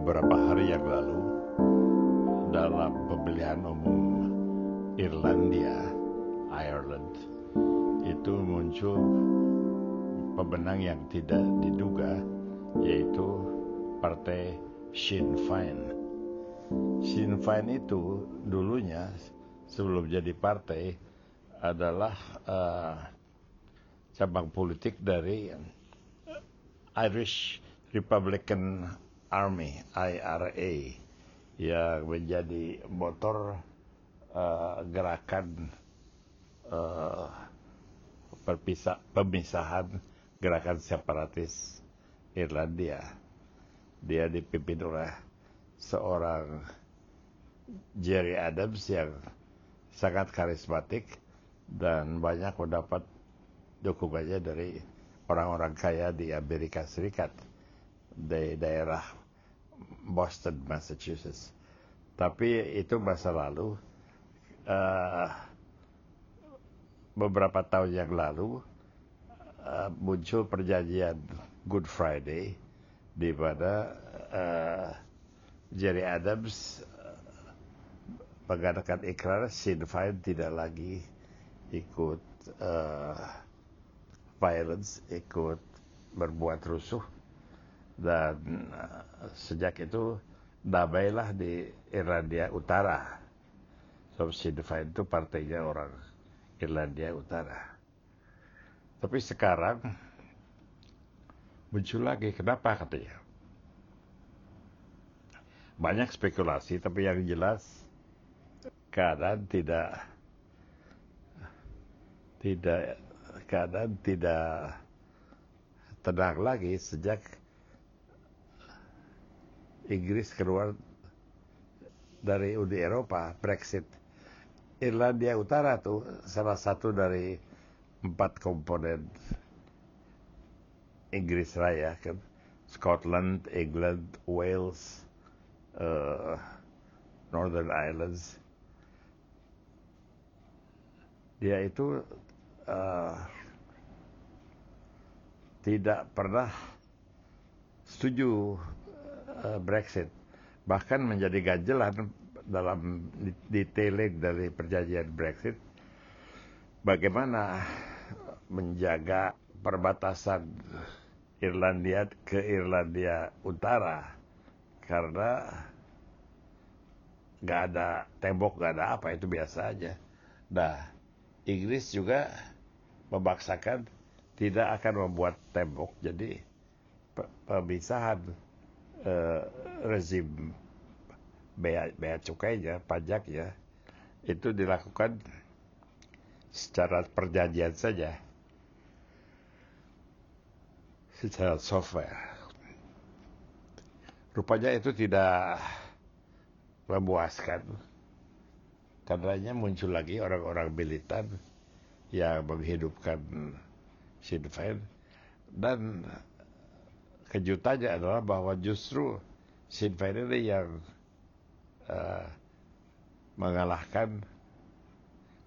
beberapa hari yang lalu dalam pemilihan umum Irlandia, Ireland, itu muncul pemenang yang tidak diduga, yaitu partai Sinn Féin. Sinn Féin itu dulunya sebelum jadi partai adalah uh, cabang politik dari Irish Republican Army (IRA) yang menjadi motor uh, gerakan uh, perpisah, pemisahan gerakan separatis Irlandia. Dia dipimpin oleh seorang Jerry Adams yang sangat karismatik dan banyak mendapat dukungannya dari orang-orang kaya di Amerika Serikat di daerah Boston, Massachusetts. Tapi itu masa lalu. Uh, beberapa tahun yang lalu uh, muncul perjanjian Good Friday di mana uh, Jerry Adams mengadakan ikrar Sinn Féin tidak lagi ikut uh, violence, ikut berbuat rusuh dan uh, sejak itu damailah di Irlandia Utara. So Sinn Féin itu partainya orang Irlandia Utara. Tapi sekarang muncul lagi, kenapa katanya? Banyak spekulasi, tapi yang jelas keadaan tidak tidak keadaan tidak tenang lagi sejak Inggris keluar dari Uni Eropa, Brexit. Irlandia Utara tuh salah satu dari empat komponen Inggris Raya kan Scotland, England, Wales, uh, Northern Islands. Dia itu uh, tidak pernah setuju Brexit, bahkan menjadi ganjelan dalam detailing dari perjanjian Brexit, bagaimana menjaga perbatasan Irlandia ke Irlandia Utara karena nggak ada tembok nggak ada apa itu biasa aja. Nah Inggris juga memaksakan tidak akan membuat tembok jadi pemisahan uh, rezim bea, bea cukainya, pajaknya, itu dilakukan secara perjanjian saja. Secara software. Rupanya itu tidak memuaskan. Karenanya muncul lagi orang-orang militan yang menghidupkan Sinn. Dan kejutannya adalah bahwa justru Sinn Féin yang uh, mengalahkan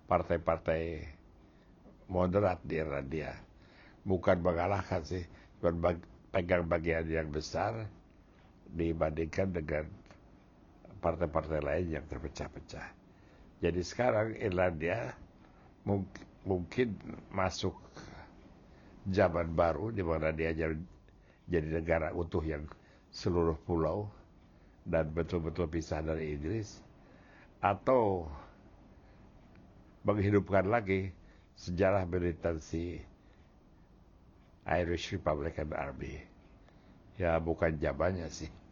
partai-partai moderat di Irlandia. Bukan mengalahkan sih, bag, pegang bagian yang besar dibandingkan dengan partai-partai lain yang terpecah-pecah. Jadi sekarang Irlandia mung mungkin masuk zaman baru di mana dia jadi, negara utuh yang seluruh pulau dan betul-betul pisah dari Inggris atau menghidupkan lagi sejarah militansi Irish Republican Army. Ya bukan jamannya sih.